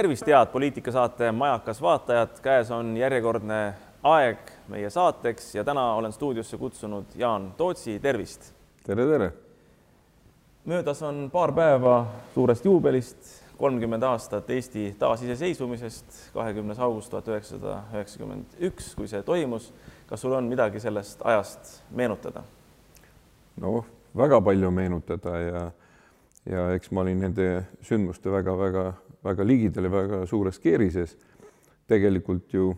tervist, head poliitikasaate Majakas vaatajad, käes on järjekordne aeg meie saateks ja täna olen stuudiosse kutsunud Jaan Tootsi, tervist. tere, tere. möödas on paar päeva suurest juubelist, kolmkümmend aastat Eesti taasiseseisvumisest, kahekümnes august tuhat üheksasada üheksakümmend üks, kui see toimus. kas sul on midagi sellest ajast meenutada? noh, väga palju meenutada ja ja eks ma olin nende sündmuste väga-väga-väga ligidal ja väga suures keerises. tegelikult ju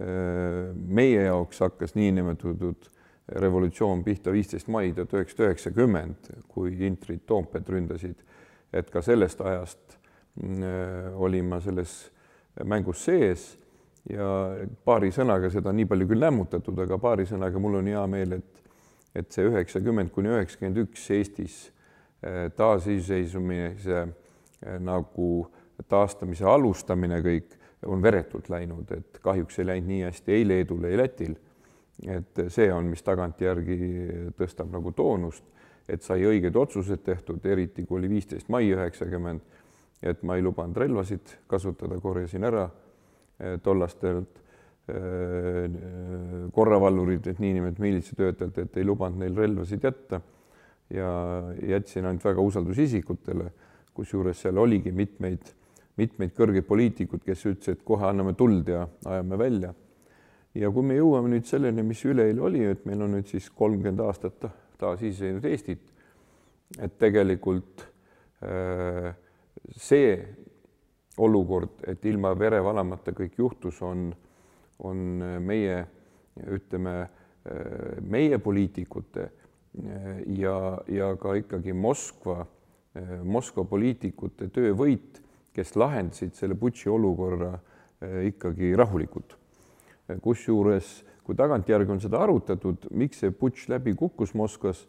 äh, meie jaoks hakkas niinimetatud revolutsioon pihta viisteist mai tuhat üheksasada üheksakümmend, kui intrid Toompead ründasid. et ka sellest ajast äh, olin ma selles mängus sees ja paari sõnaga seda nii palju küll lämmutatud, aga paari sõnaga mul on hea meel, et et see üheksakümmend kuni üheksakümmend üks Eestis taasiseseisvumise eh, nagu taastamise alustamine kõik on veretult läinud, et kahjuks ei läinud nii hästi ei Leedul, ei Lätil. et see on, mis tagantjärgi tõstab nagu toonust, et sai õiged otsused tehtud, eriti kui oli viisteist mai üheksakümmend, et ma ei lubanud relvasid kasutada, korjasin ära eh, tollastelt eh, korravalvurid, et niinimetatud miilitsatöötajad, et ei lubanud neil relvasid jätta ja jätsin ainult väga usaldusisikutele, kusjuures seal oligi mitmeid, mitmeid kõrgeid poliitikuid, kes ütlesid, et kohe anname tuld ja ajame välja. ja kui me jõuame nüüd selleni, mis üleeile oli, et meil on nüüd siis kolmkümmend aastat taasiseseisvunud Eestit, et tegelikult äh, see olukord, et ilma vere valamata kõik juhtus, on, on meie, ütleme, äh, meie poliitikute ja, ja ka ikkagi Moskva, Moskva poliitikute töövõit, kes lahendasid selle Butši olukorra eh, ikkagi rahulikult. kusjuures, kui tagantjärgi on seda arutatud, miks see Butš läbi kukkus Moskvas,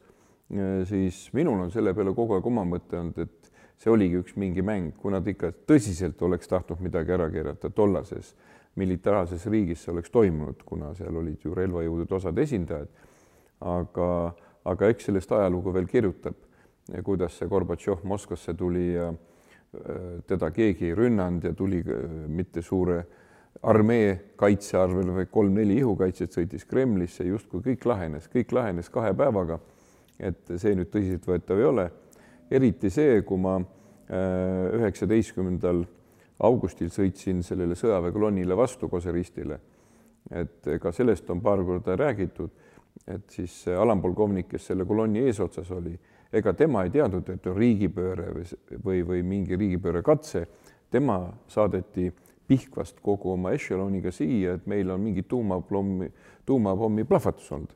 eh, siis minul on selle peale kogu aeg oma mõte olnud, et see oligi üks mingi mäng, kui nad ikka tõsiselt oleks tahtnud midagi ära keerata tollases militaarses riigis, see oleks toimunud, kuna seal olid ju relvajõudude osad esindajad. aga aga eks sellest ajalugu veel kirjutab, kuidas see Gorbatšov Moskvasse tuli ja äh, teda keegi ei rünnanud ja tuli äh, mitte suure armee kaitse arvel, vaid kolm-neli ihukaitset sõitis Kremlisse, justkui kõik lahenes, kõik lahenes kahe päevaga. et see nüüd tõsiseltvõetav ei ole. eriti see, kui ma äh, üheksateistkümnendal augustil sõitsin sellele sõjaväekolonnile vastu Koseristile. et ka sellest on paar korda räägitud et siis alampolkovnik, kes selle kolonni eesotsas oli, ega tema ei teadnud, et on riigipööre või, või, või mingi riigipööre katse. tema saadeti Pihkvast kogu oma ešeloniga siia, et meil on mingi tuumapommi, tuumapommi plahvatus olnud.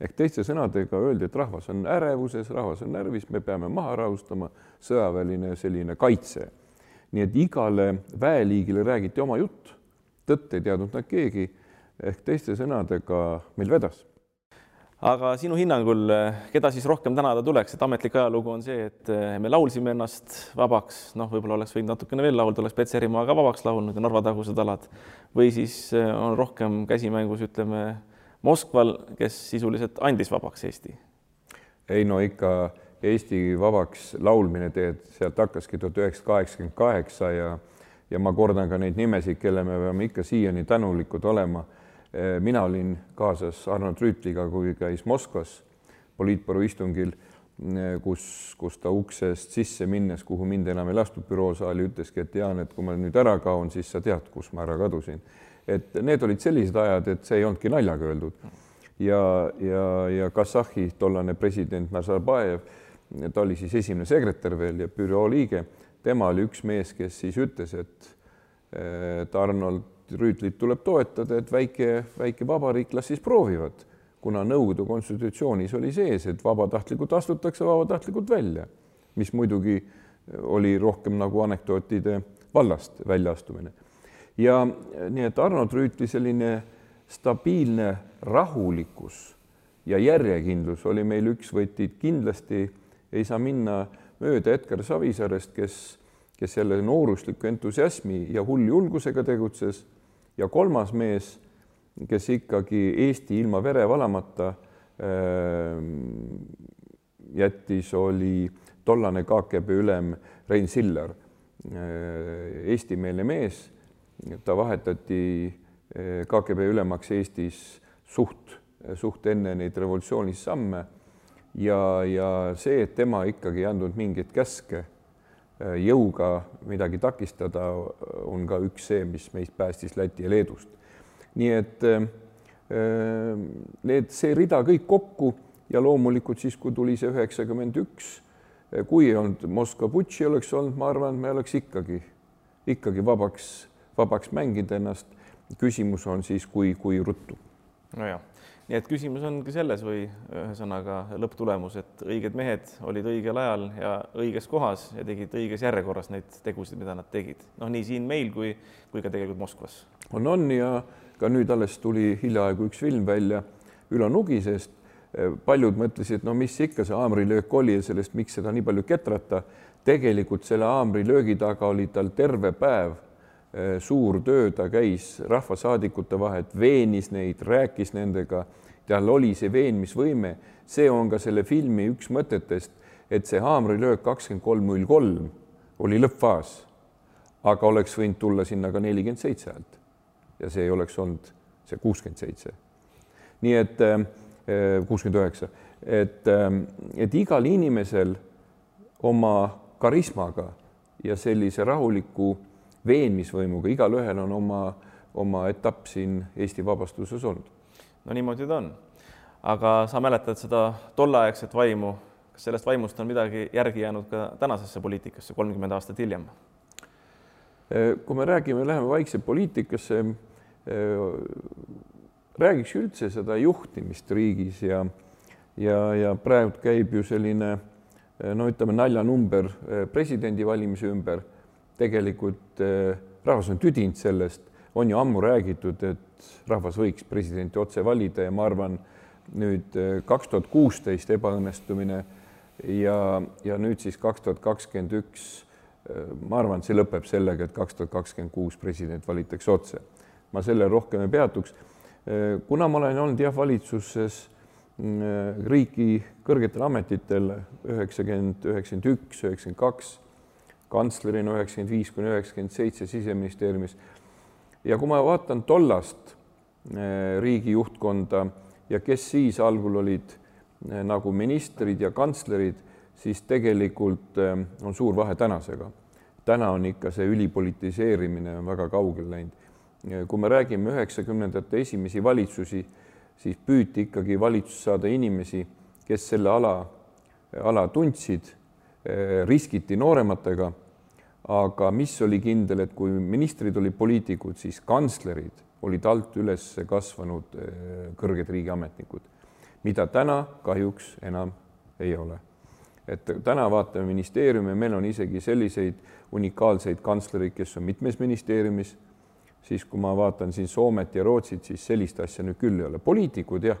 ehk teiste sõnadega öeldi, et rahvas on ärevuses, rahvas on närvis, me peame maha rahustama, sõjaväeline selline kaitse. nii et igale väeliigile räägiti oma jutt, tõtt ei teadnud nad keegi, ehk teiste sõnadega meil vedas aga sinu hinnangul, keda siis rohkem tänada tuleks, et ametlik ajalugu on see, et eh, me laulsime ennast vabaks, noh, võib-olla oleks võinud natukene veel laulda, oleks Petserimaa ka vabaks laulnud ja Narva tagused alad. Või siis eh, on rohkem käsimängus, ütleme Moskval, kes sisuliselt andis vabaks Eesti? ei no ikka Eesti vabaks laulmine teed, sealt hakkaski tuhat üheksasada kaheksakümmend kaheksa ja ja ma kordan ka neid nimesid, kelle me peame ikka siiani tänulikud olema. Eh, mina olin kaasas Arnold Rüütliga, kui käis Moskvas poliitbüroo istungil, eh, kus, kus ta uksest sisse minnes, kuhu mind enam ei lastud büroosaali, ütleski, et Jaan, et kui ma nüüd ära kaon, siis sa tead, kus ma ära kadusin. et need olid sellised ajad, et see ei olnudki naljaga öeldud. ja, ja, ja Kasahhi tollane president Nazarbajev, ta oli siis esimene sekretär veel ja büroo liige, tema oli üks mees, kes siis ütles, et et Arnold Rüütlit tuleb toetada, et väike, väike vabariik las siis proovivad, kuna Nõukogude konstitutsioonis oli sees, et vabatahtlikult astutakse vabatahtlikult välja, mis muidugi oli rohkem nagu anekdootide vallast väljaastumine. ja nii, et Arnold Rüütli selline stabiilne rahulikkus ja järjekindlus oli meil üks võti, kindlasti ei saa minna mööda Edgar Savisaarest, kes, kes jälle noorusliku entusiasmi ja hulljulgusega tegutses ja kolmas mees, kes ikkagi Eesti ilma vere valamata äh, jättis, oli tollane KGB ülem Rein Siller, eestimeelne mees. ta vahetati KGB ülemaks Eestis suht, suht enne neid revolutsioonilisi samme ja, ja see, et tema ikkagi ei andnud mingeid käske jõuga midagi takistada, on ka üks see, mis meist päästis Läti ja Leedust. nii et need, see rida kõik kokku ja loomulikult siis, kui tuli see üheksakümmend üks, kui ei olnud Moskva putši oleks olnud, ma arvan, me oleks ikkagi, ikkagi vabaks, vabaks mänginud ennast. küsimus on siis, kui, kui ruttu. nojah, nii et küsimus ongi selles või ühesõnaga lõpptulemus, et õiged mehed olid õigel ajal ja õiges kohas ja tegid õiges järjekorras neid tegusid, mida nad tegid. noh, nii siin meil kui, kui ka tegelikult Moskvas. on, on ja ka nüüd alles tuli hiljaaegu üks film välja Ülo Nugisest paljud mõtlesid, no mis ikka see haamrilöök oli ja sellest, miks seda nii palju ketrata. tegelikult selle haamrilöögi taga oli tal terve päev suur töö, ta käis rahvasaadikute vahet, veenis neid, rääkis nendega, tal oli see veenmisvõime, see on ka selle filmi üks mõtetest, et see haamrilöök kakskümmend kolm null kolm oli lõppfaas, aga oleks võinud tulla sinna ka nelikümmend seitse häält ja see ei oleks olnud see kuuskümmend seitse. nii et äh, kuuskümmend üheksa, et, et igal inimesel oma karismaga ja sellise rahuliku veenmisvõimuga, igalühel on oma, oma etapp siin Eesti vabastuses olnud. no niimoodi ta on. aga sa mäletad seda tolleaegset vaimu, kas sellest vaimust on midagi järgi jäänud ka tänasesse poliitikasse kolmkümmend aastat hiljem? Kui me räägime, läheme vaikselt poliitikasse räägiks üldse seda juhtimist riigis ja ja, ja praegu käib ju selline no ütleme naljanumber presidendivalimise ümber. Tegelikult eh, rahvas on tüdinud sellest, on ju ammu räägitud, et rahvas võiks presidenti otse valida ja ma arvan, nüüd eh, kaks tuhat kuusteist ebaõnnestumine ja, ja nüüd siis kaks tuhat kakskümmend üks. ma arvan, et see lõpeb sellega, et kaks tuhat kakskümmend kuus president valitakse otse. ma selle rohkem ei peatuks kuna ma olen olnud jah, valitsuses mm, riigi kõrgetel ametitel üheksakümmend, üheksakümmend üks, üheksakümmend kaks, kantslerina üheksakümmend viis kuni üheksakümmend seitse siseministeeriumis. ja kui ma vaatan tollast äh, riigi juhtkonda ja kes siis algul olid nagu ministrid ja kantslerid, siis tegelikult on suur vahe tänasega. täna on ikka see ülipolitiseerimine on väga kaugele läinud kui me räägime üheksakümnendate esimesi valitsusi, siis püüti ikkagi valitsusse saada inimesi, kes selle ala, ala tundsid, riskiti noorematega. aga mis oli kindel, et kui ministrid olid poliitikud, siis kantslerid olid alt üles kasvanud eh, kõrged riigiametnikud, mida täna kahjuks enam ei ole. et täna vaatame ministeeriume, meil on isegi selliseid unikaalseid kantslereid, kes on mitmes ministeeriumis siis kui ma vaatan siin Soomet ja Rootsit, siis sellist asja nüüd küll ei ole. poliitikud jah,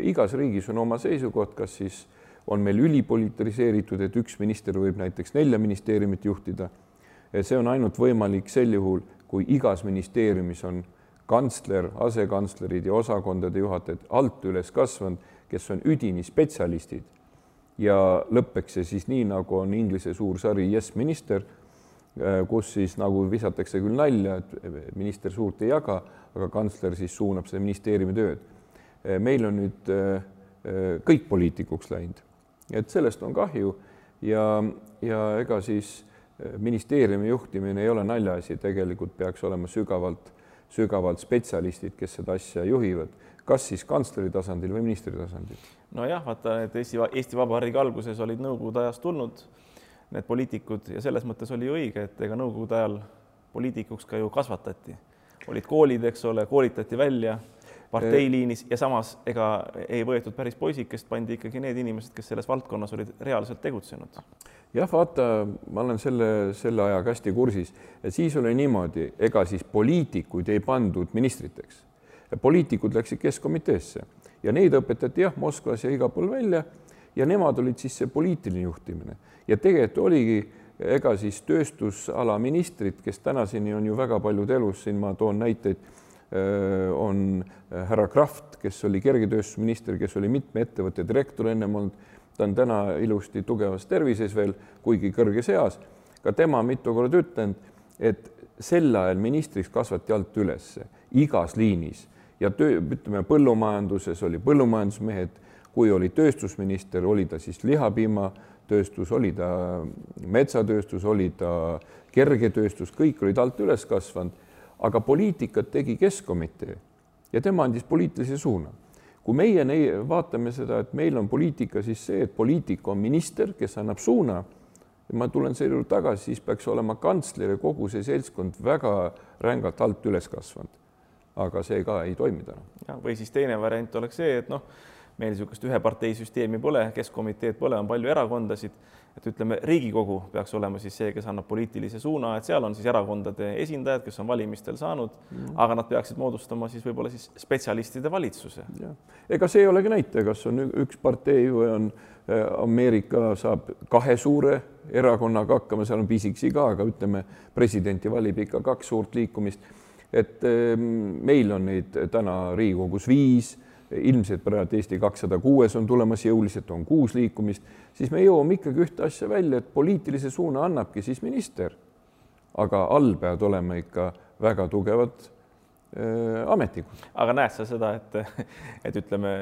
igas riigis on oma seisukoht, kas siis on meil ülipolitiseeritud, et üks minister võib näiteks nelja ministeeriumit juhtida. see on ainult võimalik sel juhul, kui igas ministeeriumis on kantsler, asekantslerid ja osakondade juhatajad alt üles kasvanud, kes on üdini spetsialistid. ja lõpeks see siis nii, nagu on Inglise suur sari Yes Minister Äh, kus siis nagu visatakse küll nalja, et minister suurt ei jaga, aga kantsler siis suunab seda ministeeriumi tööd. Äh, meil on nüüd äh, kõik poliitikuks läinud, et sellest on kahju. Ja, ja ega siis ministeeriumi juhtimine ei ole naljaasi, tegelikult peaks olema sügavalt, sügavalt spetsialistid, kes seda asja juhivad, kas siis kantsleri tasandil või ministri tasandil. nojah, vaata, et Eesti, Eesti Vabariigi alguses olid Nõukogude ajast tulnud need poliitikud ja selles mõttes oli õige, et ega nõukogude ajal poliitikuks ka ju kasvatati, olid koolid, eks ole, koolitati välja parteiliinis ja samas ega ei võetud päris poisikest, pandi ikkagi need inimesed, kes selles valdkonnas olid reaalselt tegutsenud. jah, vaata, ma olen selle, selle ajaga hästi kursis, et siis oli niimoodi, ega siis poliitikuid ei pandud ministriteks. poliitikud läksid keskkomiteesse ja neid õpetati jah, Moskvas ja igal pool välja ja nemad olid siis see poliitiline juhtimine ja tegelikult oligi ega siis tööstusala ministrid, kes tänaseni on ju väga paljud elus, siin ma toon näiteid, on härra Kraft, kes oli kergetööstusminister, kes oli mitme ettevõtte direktor ennem olnud, ta on täna ilusti tugevas tervises veel, kuigi kõrges eas. ka tema mitu korda ütlenud, et sel ajal ministriks kasvati alt ülesse igas liinis. Ja töö, ütleme põllumajanduses oli põllumajandusmehed, kui oli tööstusminister, oli ta siis lihapiimatööstus, oli ta metsatööstus, oli ta kergetööstus, kõik olid alt üles kasvanud, aga poliitikat tegi Keskkomitee ja tema andis poliitilise suuna. kui meie nei, vaatame seda, et meil on poliitika, siis see, et poliitik on minister, kes annab suuna ja ma tulen selle juurde tagasi, siis peaks olema kantsler ja kogu see seltskond väga rängalt alt üles kasvanud. aga see ka ei toimi täna. või siis teine variant oleks see, et noh, meil niisugust ühe partei süsteemi pole, keskkomiteed pole, on palju erakondasid et ütleme, Riigikogu peaks olema siis see, kes annab poliitilise suuna, et seal on siis erakondade esindajad, kes on valimistel saanud mm., aga nad peaksid moodustama siis võib-olla siis spetsialistide valitsuse. ega see ei olegi näitaja, kas on üks partei või on äh, Ameerika saab kahe suure erakonnaga hakkama, seal on pisikesi ka, aga ütleme, presidenti valib ikka kaks suurt liikumist. et ähm, meil on neid täna Riigikogus viis ilmselt praegu Eesti kakssada kuues on tulemas jõuliselt, on kuus liikumist, siis me jõuame ikkagi ühte asja välja, et poliitilise suuna annabki siis minister. aga all peavad olema ikka väga tugevad äh, ametnikud. aga näed sa seda, et, et ütleme,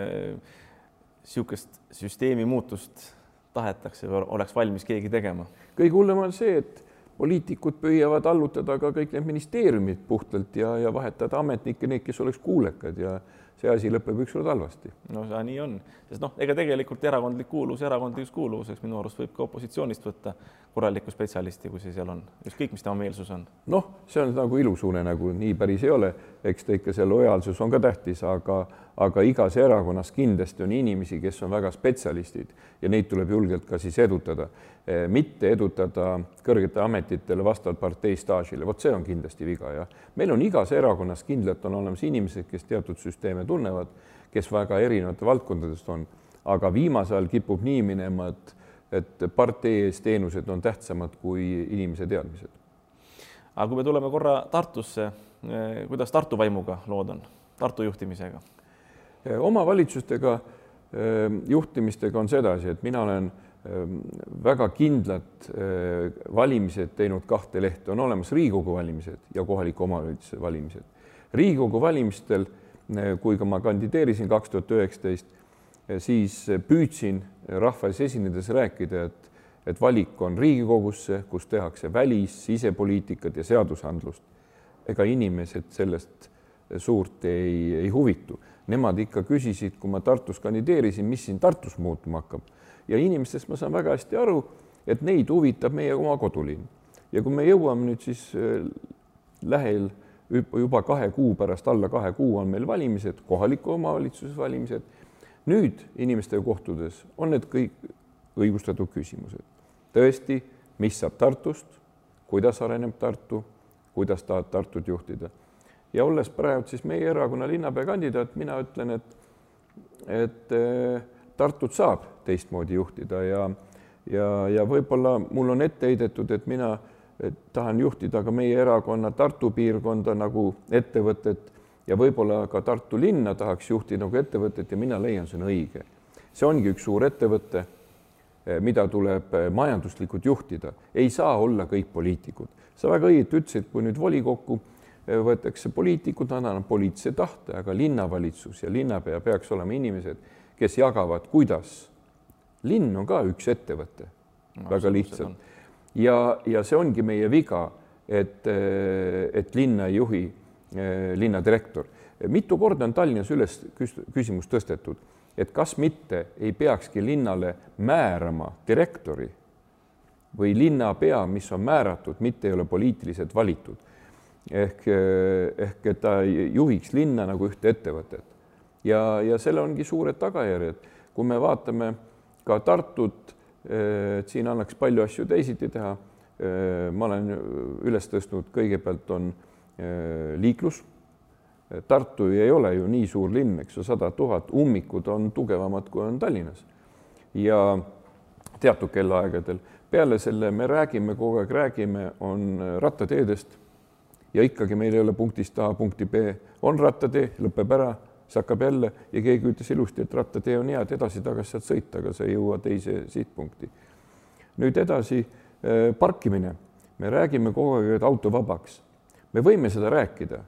niisugust süsteemi muutust tahetakse oleks valmis keegi tegema? kõige hullem on see, et poliitikud püüavad allutada ka kõik need ministeeriumid puhtalt ja, ja vahetada ametnikke, neid, kes oleks kuulekad ja see asi lõpeb ükskord halvasti. no see nii on, sest noh, ega tegelikult erakondlik kuuluvus erakondlikuks kuuluvuseks minu arust võib ka opositsioonist võtta korralikku spetsialisti, kui see seal on, ükskõik, mis tema meelsus on. noh, see on nagu ilusuunenägu, nii päris ei ole, eks ta ikka see lojaalsus on ka tähtis, aga, aga igas erakonnas kindlasti on inimesi, kes on väga spetsialistid ja neid tuleb julgelt ka siis edutada, eh, mitte edutada kõrgetele ametitele vastavalt partei staažile, vot see on kindlasti viga ja meil on igas erakonnas kindlalt on olemas inimesed, kes teatud süsteeme tunnevad, kes väga erinevate valdkondadest on, aga viimasel ajal kipub nii minema, et et partei ees teenused on tähtsamad kui inimese teadmised. aga kui me tuleme korra Tartusse, kuidas Tartu vaimuga lood on, Tartu juhtimisega? Eh, omavalitsustega eh, juhtimistega on sedasi, et mina olen väga kindlad valimised teinud kahte lehte, on olemas Riigikogu valimised ja kohaliku omavalitsuse valimised. Riigikogu valimistel, kui ka ma kandideerisin kaks tuhat üheksateist, siis püüdsin rahva ees esinedes rääkida, et, et valik on Riigikogusse, kus tehakse välis, sisepoliitikat ja seadusandlust. Ega inimesed sellest suurt ei, ei huvitu. Nemad ikka küsisid, kui ma Tartus kandideerisin, mis siin Tartus muutuma hakkab ja inimestest ma saan väga hästi aru, et neid huvitab meie oma kodulinn. ja kui me jõuame nüüd siis äh, lähel juba kahe kuu pärast, alla kahe kuu on meil valimised, kohaliku omavalitsuse valimised nüüd inimestega kohtudes on need kõik õigustatud küsimused. tõesti, mis saab Tartust, kuidas areneb Tartu, kuidas tahad Tartut juhtida. ja olles praegu siis meie erakonna linnapea kandidaat, mina ütlen, et, et eh, Tartut saab teistmoodi juhtida ja, ja, ja võib-olla mul on ette heidetud, et mina et tahan juhtida ka meie erakonna Tartu piirkonda nagu ettevõtet ja võib-olla ka Tartu linna tahaks juhtida nagu ettevõtet ja mina leian, see on õige. see ongi üks suur ettevõte, eh, mida tuleb eh, majanduslikult juhtida, ei saa olla kõik poliitikud. Sa väga õieti ütlesid, kui nüüd volikokku eh, võetakse poliitikud, nad annavad poliitilise tahte, aga linnavalitsus ja linnapea peaks olema inimesed, kes jagavad, kuidas. linn on ka üks ettevõte no,, väga lihtsalt. ja, ja see ongi meie viga, et, et linna ei juhi Eh, linnadirektor. mitu korda on Tallinnas üles küsimus tõstetud, et kas mitte ei peakski linnale määrama direktori või linnapea, mis on määratud, mitte ei ole poliitiliselt valitud. ehk, eh, ehk et ta juhiks linna nagu ühte ettevõtet. ja, ja sellel ongi suured tagajärjed. kui me vaatame ka Tartut, eh, et siin annaks palju asju teisiti teha. ma olen üles tõstnud, kõigepealt on liiklus. Tartu ei ole ju nii suur linn, eks ju, sada tuhat, ummikud on tugevamad, kui on Tallinnas. ja teatud kellaaegadel, peale selle me räägime, kogu aeg räägime, on rattateedest ja ikkagi meil ei ole punktist A punkti B, on rattatee, lõpeb ära, see hakkab jälle ja keegi ütles ilusti, et rattatee on hea, et edasi-tagasi saad sõita, aga sa ei jõua teise sihtpunkti. nüüd edasi äh, parkimine me räägime kogu aeg, et auto vabaks. me võime seda rääkida,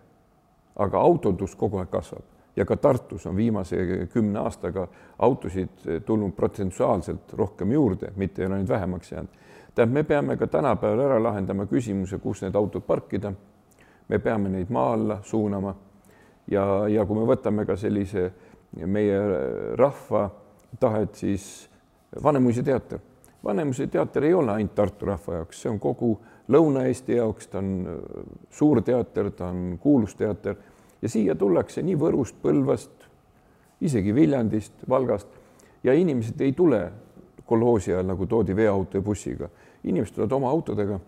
aga autodus kogu aeg kasvab ja ka Tartus on viimase kümne aastaga autosid tulnud protsentuaalselt rohkem juurde, mitte ei ole neid vähemaks jäänud. tähendab, me peame ka tänapäeval ära lahendama küsimuse, kus need autod parkida. me peame neid maa alla suunama ja, ja kui me võtame ka sellise meie rahva tahet, siis Vanemuise teater. Vanemuise teater ei ole ainult Tartu rahva jaoks, see on kogu Lõuna-Eesti jaoks, ta on suur teater, ta on kuulus teater ja siia tullakse nii Võrust, Põlvast, isegi Viljandist, Valgast ja inimesed ei tule kolhoosi ajal, nagu toodi veoauto ja bussiga. inimesed tulevad oma autodega.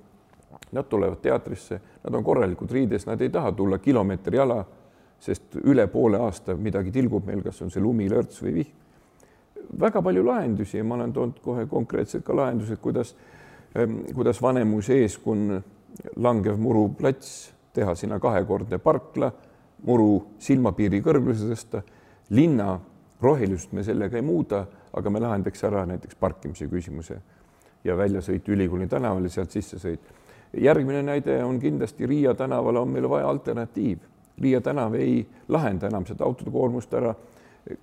Nad tulevad teatrisse, nad on korralikud riides, nad ei taha tulla kilomeetri jala, sest üle poole aasta midagi tilgub meil, kas on see lumi, lörts või vihm. väga palju lahendusi ja ma olen toonud kohe konkreetselt ka lahendused, kuidas, kuidas Vanemuise ees, kui langev muruplats, teha sinna kahekordne parkla muru silmapiiri kõrguse tõsta. linna rohelisust me sellega ei muuda, aga me lahendaks ära näiteks parkimise küsimuse ja väljasõit Ülikooli tänavale, sealt sissesõit. järgmine näide on kindlasti Riia tänavale on meil vaja alternatiiv. Riia tänav ei lahenda enam seda autode koormust ära.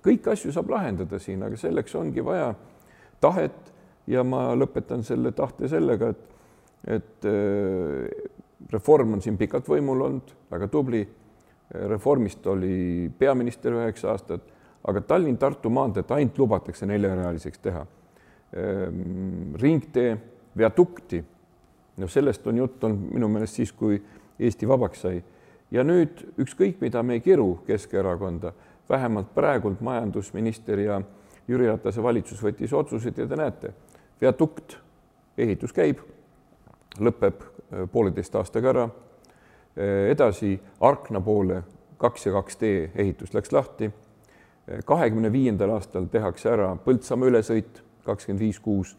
kõiki asju saab lahendada siin, aga selleks ongi vaja tahet ja ma lõpetan selle tahte sellega, et, et äh, reform on siin pikalt võimul olnud, väga tubli Reformist oli peaminister üheksa aastat, aga Tallinn-Tartu maanteed ainult lubatakse neljarealiseks teha. Ehm, ringtee viadukti, no sellest on jutt olnud minu meelest siis, kui Eesti vabaks sai. ja nüüd ükskõik, mida me ei kiru Keskerakonda, vähemalt praegult majandusminister ja Jüri Ratase valitsus võttis otsused ja te näete, viadukt, ehitus käib, lõpeb eh, pooleteist aastaga ära edasi Arkna poole kaks ja kaks tee ehitus läks lahti. Eh, kahekümne viiendal aastal tehakse ära Põltsamaa ülesõit kakskümmend viis kuus,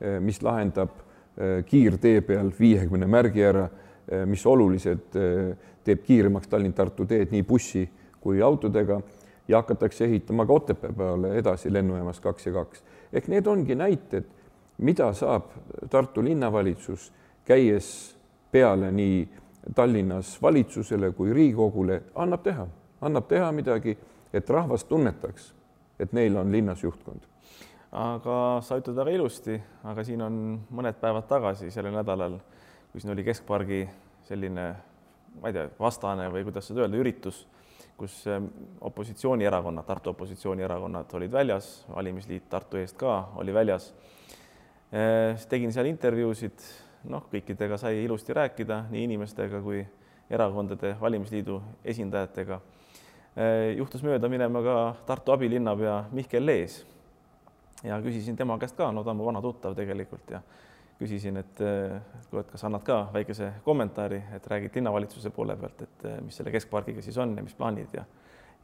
eh, mis lahendab kiirtee peal viiekümne märgi ära, mis oluliselt teeb kiiremaks Tallinn-Tartu teed nii bussi kui autodega ja hakatakse ehitama ka Otepää peale edasi lennujaamas kaks ja kaks. ehk need ongi näited, mida saab Tartu linnavalitsus, käies peale nii Tallinnas valitsusele kui Riigikogule, annab teha, annab teha midagi, et rahvas tunnetaks, et neil on linnas juhtkond. aga sa ütled väga ilusti, aga siin on mõned päevad tagasi sellel nädalal, kui siin oli Keskpargi selline, ma ei tea, vastane või kuidas seda öelda, üritus, kus ähm, opositsioonierakonnad, Tartu opositsioonierakonnad olid väljas, valimisliit Tartu eest ka oli väljas. Äh, tegin seal intervjuusid noh, kõikidega sai ilusti rääkida, nii inimestega kui erakondade valimisliidu esindajatega. Eh, juhtus mööda minema ka Tartu abilinnapea Mihkel Lees ja küsisin tema käest ka, no ta on mu vana tuttav tegelikult ja küsisin, et, eh, et kas annad ka väikese kommentaari, et räägid linnavalitsuse poole pealt, et eh, mis selle keskpargiga siis on ja mis plaanid ja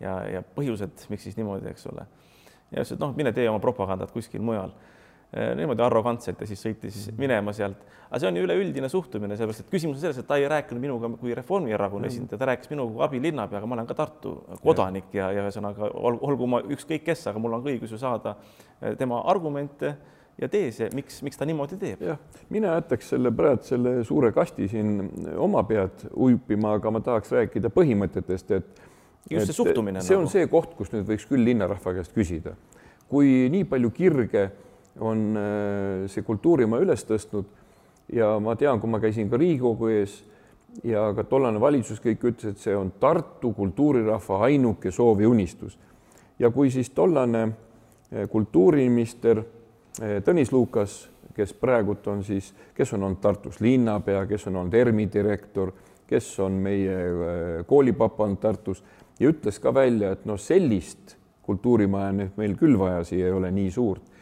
ja, ja põhjused, miks siis niimoodi, eks ole. ja ütles, et noh, mine tee oma propagandat kuskil mujal Äh, niimoodi arrogantselt ja siis sõitis -hmm. minema sealt. aga see on ju üleüldine suhtumine, sellepärast et küsimus on selles, et ta ei rääkinud minuga kui Reformierakonna -hmm. esindaja, ta rääkis minuga kui abilinnapea, aga ma olen ka Tartu kodanik ja, ja ühesõnaga olgu ma ükskõik kes, aga mul on ka õigus ju saada äh, tema argumente ja teese, miks, miks ta niimoodi teeb. jah, mina jätaks selle praegu selle suure kasti siin oma pead uipima, aga ma tahaks rääkida põhimõtetest, et just see suhtumine. see nagu. on see koht, kus nüüd võiks küll linnarahva käest küsida. kui nii palju kirge on äh, see kultuurimaa üles tõstnud ja ma tean, kui ma käisin ka Riigikogu ees ja ka tollane valitsus kõik ütles, et see on Tartu kultuurirahva ainuke soov ja unistus. ja kui siis tollane äh, kultuuriminister äh, Tõnis Lukas, kes praegult on siis, kes on olnud Tartus linnapea, kes on olnud ERMi direktor, kes on meie koolipapa olnud Tartus ja ütles ka välja, et noh, sellist kultuurimaja nüüd meil küll vaja siia ei ole nii suurt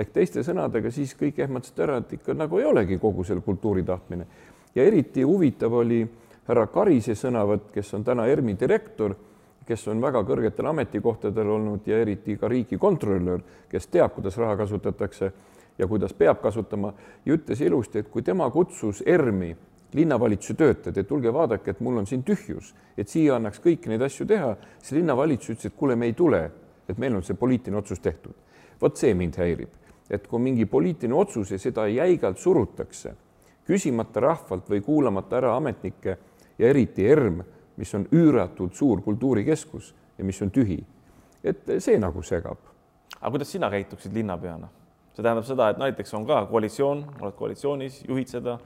ehk teiste sõnadega siis kõik ehmatasid ära, et ikka nagu ei olegi kogu selle kultuuri tahtmine. ja eriti huvitav oli härra Karise sõnavõtt, kes on täna ERMi direktor, kes on väga kõrgetel ametikohtadel olnud ja eriti ka riigikontrolör, kes teab, kuidas raha kasutatakse ja kuidas peab kasutama ja ütles ilusti, et kui tema kutsus ERMi linnavalitsuse töötajad, et tulge vaadake, et mul on siin tühjus, et siia annaks kõiki neid asju teha, siis linnavalitsus ütles, et kuule, me ei tule, et meil on see poliitiline otsus tehtud. vot see mind häirib et kui mingi poliitiline otsus ja seda jäigalt surutakse, küsimata rahvalt või kuulamata ära ametnikke ja eriti ERM, mis on üüratult suur kultuurikeskus ja mis on tühi. et see nagu segab. aga kuidas sina käituksid linnapeana? see tähendab seda, et näiteks on ka koalitsioon, oled koalitsioonis, juhid seda,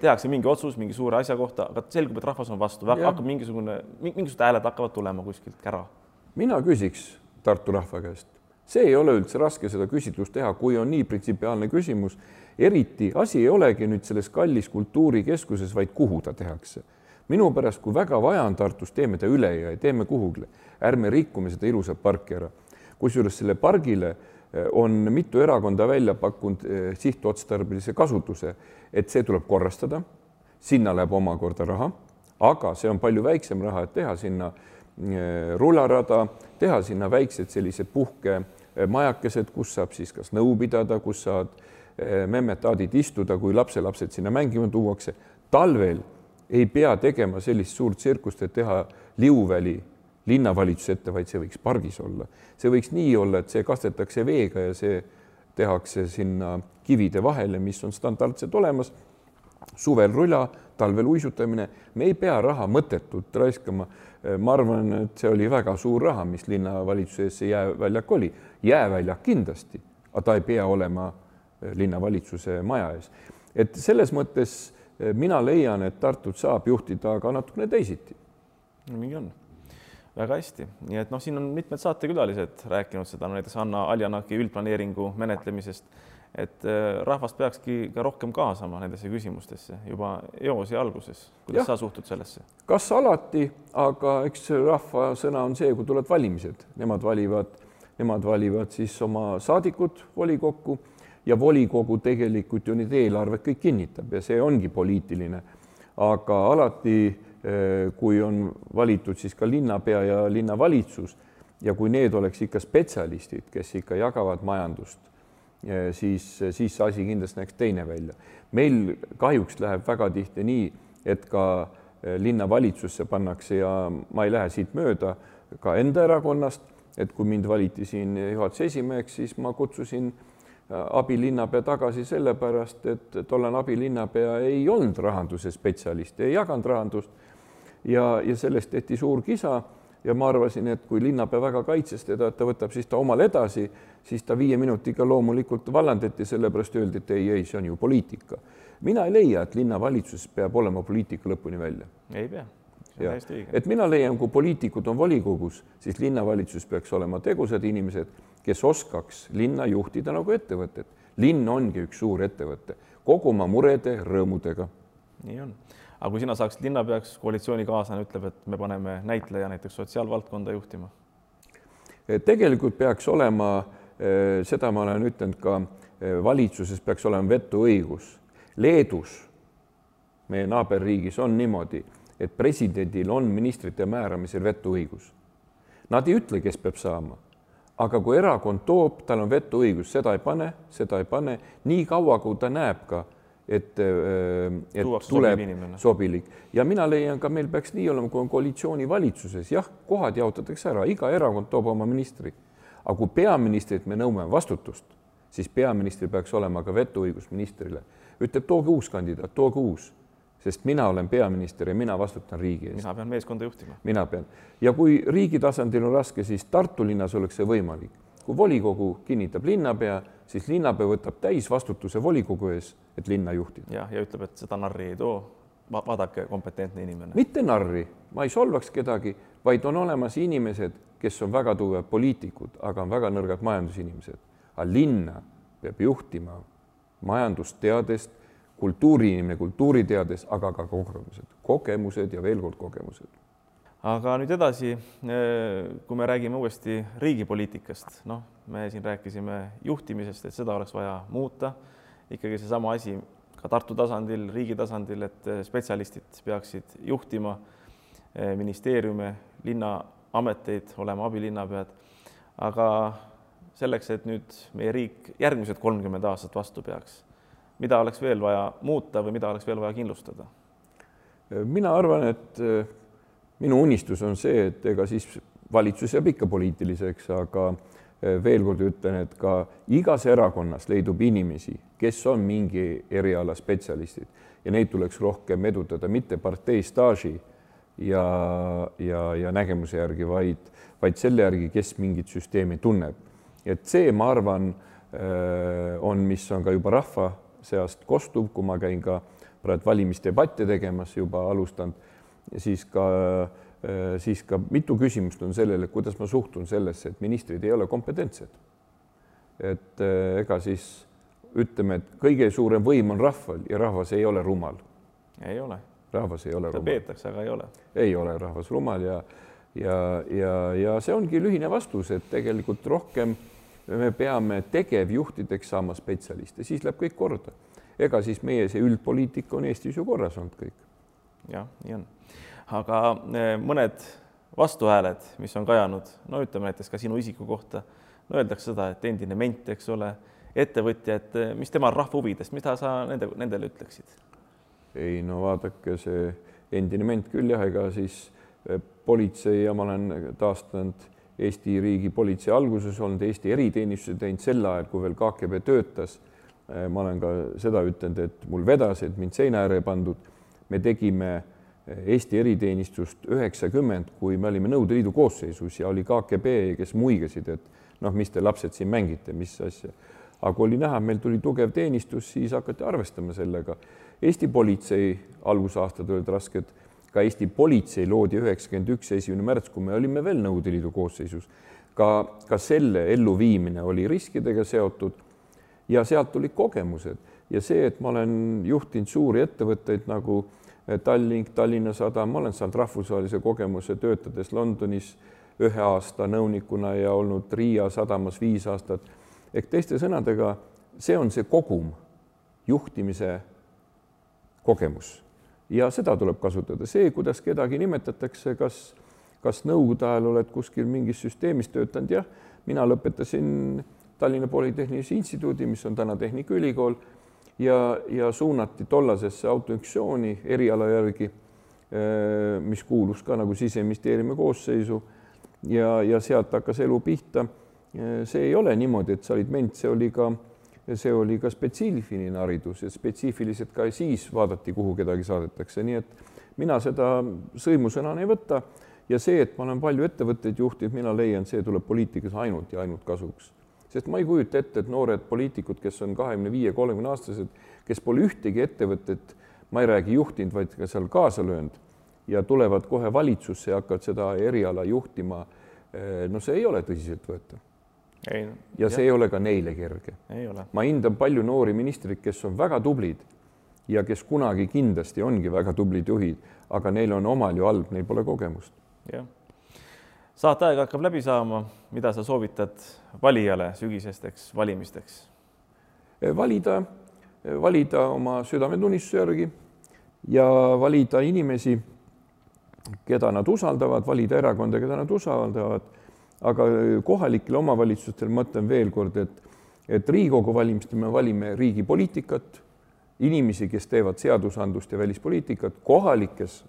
tehakse mingi otsus mingi suure asja kohta, aga selgub, et rahvas on vastu, hakkab mingisugune, mingisugused hääled hakkavad tulema kuskilt kära. mina küsiks Tartu rahva käest, see ei ole üldse raske seda küsitlust teha, kui on nii printsipiaalne küsimus. eriti asi ei olegi nüüd selles kallis kultuurikeskuses, vaid kuhu ta tehakse. minu pärast, kui väga vaja on Tartus, teeme ta üle ja teeme kuhugile, ärme rikkume seda ilusat parki ära. kusjuures selle pargile eh, on mitu erakonda välja pakkunud eh, sihtotstarbelise kasutuse, et see tuleb korrastada, sinna läheb omakorda raha, aga see on palju väiksem raha, et teha sinna rullarada teha sinna väiksed sellised puhkemajakesed, kus saab siis kas nõu pidada, kus saad eh, memmed-taadid istuda, kui lapselapsed sinna mängima tuuakse. talvel ei pea tegema sellist suurt tsirkust, et teha Liuväli linnavalitsuse ette, vaid see võiks pargis olla. see võiks nii olla, et see kastetakse veega ja see tehakse sinna kivide vahele, mis on standardselt olemas. suvel rula, talvel uisutamine, me ei pea raha mõttetult raiskama Äh, ma arvan, et see oli väga suur raha, mis linnavalitsuse ees see jääväljak oli. jääväljak kindlasti, aga ta ei pea olema äh, linnavalitsuse maja ees. et selles mõttes äh, mina leian, et Tartut saab juhtida ka natukene teisiti. nii on väga hästi, nii et noh, siin on mitmed saatekülalised rääkinud seda, näiteks Anna Aljanaki üldplaneeringu menetlemisest et äh, rahvast peakski ka rohkem kaasama nendesse küsimustesse juba eos ja alguses. kuidas ja. sa suhtud sellesse? kas alati, aga eks rahva sõna on see, kui tulevad valimised, nemad valivad, nemad valivad siis oma saadikud volikokku ja volikogu tegelikult ju need eelarved kõik kinnitab ja see ongi poliitiline. aga alati, äh, kui on valitud siis ka linnapea ja linnavalitsus ja kui need oleks ikka spetsialistid, kes ikka jagavad majandust siis, siis see asi kindlasti näeks teine välja. meil kahjuks läheb väga tihti nii, et ka eh, linnavalitsusse pannakse ja ma ei lähe siit mööda ka enda erakonnast, et kui mind valiti siin juhatuse esimeheks, siis ma kutsusin eh, abilinnapea tagasi sellepärast, et tollane abilinnapea ei olnud rahanduse spetsialist, ei jaganud rahandust ja, ja sellest tehti suur kisa ja ma arvasin, et kui linnapea väga kaitses teda, et ta võtab siis ta omal edasi, siis ta viie minutiga loomulikult vallandati, sellepärast öeldi, et ei, ei, see on ju poliitika. mina ei leia, et linnavalitsus peab olema poliitika lõpuni välja. ei pea. et mina leian, kui poliitikud on volikogus, siis linnavalitsus peaks olema tegusad inimesed, kes oskaks linna juhtida nagu ettevõtet. linn ongi üks suur ettevõte, kogu oma murede, rõõmudega. nii on aga kui sina saaksid linnapeaks, koalitsioonikaaslane ütleb, et me paneme näitleja näiteks sotsiaalvaldkonda juhtima? tegelikult peaks olema, eh, seda ma olen ütelnud ka eh, valitsuses peaks olema vetoõigus. Leedus, meie naaberriigis on niimoodi, et presidendil on ministrite määramisel vetoõigus. Nad ei ütle, kes peab saama, aga kui erakond toob, tal on vetoõigus, seda ei pane, seda ei pane, nii kaua, kui ta näeb ka et, äh, et Tuuakse tuleb sobilik ja mina leian ka, meil peaks nii olema, kui on koalitsioonivalitsuses, jah, kohad jaotatakse ära, iga erakond toob oma ministri. aga kui peaministrilt me nõuame vastutust, siis peaministril peaks olema ka vetoõigus ministrile. ütleb, tooge uus kandidaat, tooge uus, sest mina olen peaminister ja mina vastutan riigi eest. mina pean meeskonda juhtima. mina pean ja kui riigi tasandil on raske, siis Tartu linnas oleks see võimalik. Kui volikogu kinnitab linnapea siis linnapea võtab täisvastutuse volikogu ees, et linna juhtida. jah, ja ütleb, et seda narri ei too. vaadake, kompetentne inimene. mitte narri, ma ei solvaks kedagi, vaid on olemas inimesed, kes on väga tugevad poliitikud, aga on väga nõrgad majandusinimesed. aga linna peab juhtima majandust teades, kultuuriinimene kultuuri teades, aga ka kogemused, kogemused ja veel kord kogemused aga nüüd edasi, eh, kui me räägime uuesti riigipoliitikast, noh, me siin rääkisime juhtimisest, et seda oleks vaja muuta. ikkagi seesama asi ka Tartu tasandil, riigi tasandil, et eh, spetsialistid peaksid juhtima eh, ministeeriume, linnaameteid, olema abilinnapead. aga selleks, et nüüd meie riik järgmised kolmkümmend aastat vastu peaks, mida oleks veel vaja muuta või mida oleks veel vaja kindlustada? mina arvan, et minu unistus on see, et ega siis valitsus jääb ikka poliitiliseks, aga veel kord ütlen, et ka igas erakonnas leidub inimesi, kes on mingi eriala spetsialistid ja neid tuleks rohkem edutada, mitte partei staaži ja, ja, ja nägemuse järgi, vaid, vaid selle järgi, kes mingit süsteemi tunneb. et see, ma arvan, on, mis on ka juba rahva seast kostuv, kui ma käin ka praegu valimisdebatte tegemas, juba alustanud, siis ka siis ka mitu küsimust on sellele, kuidas ma suhtun sellesse, et ministrid ei ole kompetentsed. et ega siis ütleme, et kõige suurem võim on rahval ja rahvas ei ole rumal. ei ole. rahvas ei ole rumal. peetakse, aga ei ole. ei ole rahvas rumal ja, ja, ja, ja see ongi lühine vastus, et tegelikult rohkem me peame tegevjuhtideks saama spetsialiste, siis läheb kõik korda. ega siis meie see üldpoliitika on Eestis ju korras olnud kõik. Jah, nii on. aga eh, mõned vastuhääled, mis on kajanud, no ütleme näiteks ka sinu isiku kohta, no öeldakse seda, et endine ment, eks ole ettevõtja, et eh, mis tema rahva huvides, mida sa nende, nendele ütleksid? ei no vaadake, see endine ment küll jah, ega siis eh, politsei ja ma olen taastanud Eesti riigi politsei alguses olnud, Eesti eriteenistuse teinud sel ajal, kui veel KGB töötas. Ma olen ka seda ütelnud, et mul vedas, et mind seina ääre pandud. Me tegime Eesti eriteenistust üheksakümmend, kui me olime Nõukogude Liidu koosseisus ja oli KGB, kes muigasid, et noh, mis te lapsed siin mängite, mis asja aga oli näha, meil tuli tugev teenistus, siis hakati arvestama sellega. Eesti politsei algusaastad olid rasked, ka Eesti politsei loodi üheksakümmend üks, esimene märts, kui me olime veel Nõukogude Liidu koosseisus. ka, ka selle elluviimine oli riskidega seotud ja sealt tulid kogemused ja see, et ma olen juhtinud suuri ettevõtteid nagu Tallink, Tallinna Sadam, ma olen saanud rahvusvahelise kogemuse töötades Londonis ühe aasta nõunikuna ja olnud Riia sadamas viis aastat. Ehk teiste sõnadega, see on see kogum, juhtimise kogemus. Ja seda tuleb kasutada, see, kuidas kedagi nimetatakse, kas, kas nõukogude ajal oled kuskil mingis süsteemis töötanud, jah, mina lõpetasin Tallinna Polütehnilise Instituudi, mis on täna Tehnikaülikool ja, ja suunati tollasesse autoünktsiooni eriala järgi, eh, mis kuulus ka nagu siseministeeriumi koosseisu ja, ja sealt hakkas elu pihta see ei ole niimoodi, et sa olid ment, see oli ka, see oli ka spetsiifiline haridus ja spetsiifiliselt ka siis vaadati, kuhu kedagi saadetakse, nii et mina seda sõimusõnana ei võta ja see, et ma olen palju ettevõtteid juhtinud, mina leian, see tuleb poliitikas ainult ja ainult kasuks. Sest ma ei kujuta ette, et noored poliitikud, kes on kahekümne viie, kolmekümne aastased, kes pole ühtegi ettevõtet, ma ei räägi juhtinud, vaid ka seal kaasa löönud ja tulevad kohe valitsusse ja hakkavad seda eriala juhtima. no see ei ole tõsiseltvõetav ei, ja jah. see ei ole ka neile kerge. ma hindan palju noori ministreid, kes on väga tublid ja kes kunagi kindlasti ongi väga tublid juhid, aga neil on omal ju halb, neil pole kogemust. jah. Saateaeg hakkab läbi saama, mida sa soovitad valijale sügisesteks valimisteks? Valida, valida oma südametunnistuse järgi ja valida inimesi, keda nad usaldavad, valida erakonda, keda nad usaldavad. Aga kohalikel omavalitsustel ma ütlen veel kord, et, et Riigikogu valimistel me valime riigi poliitikat, inimesi, kes teevad seadusandlust ja välispoliitikat, kohalikes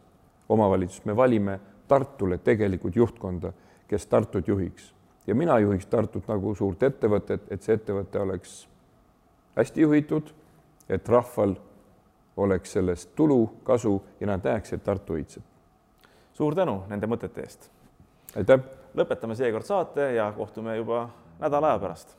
omavalitsustes me valime Tartule tegelikult juhtkonda, kes Tartut juhiks ja mina juhiks Tartut nagu suurt ettevõtet, et see ettevõte oleks hästi juhitud, et rahval oleks sellest tulu, kasu ja nad näeks, et Tartu õitseb. suur tänu nende mõtete eest. aitäh lõpetame seekord saate ja kohtume juba nädala aja pärast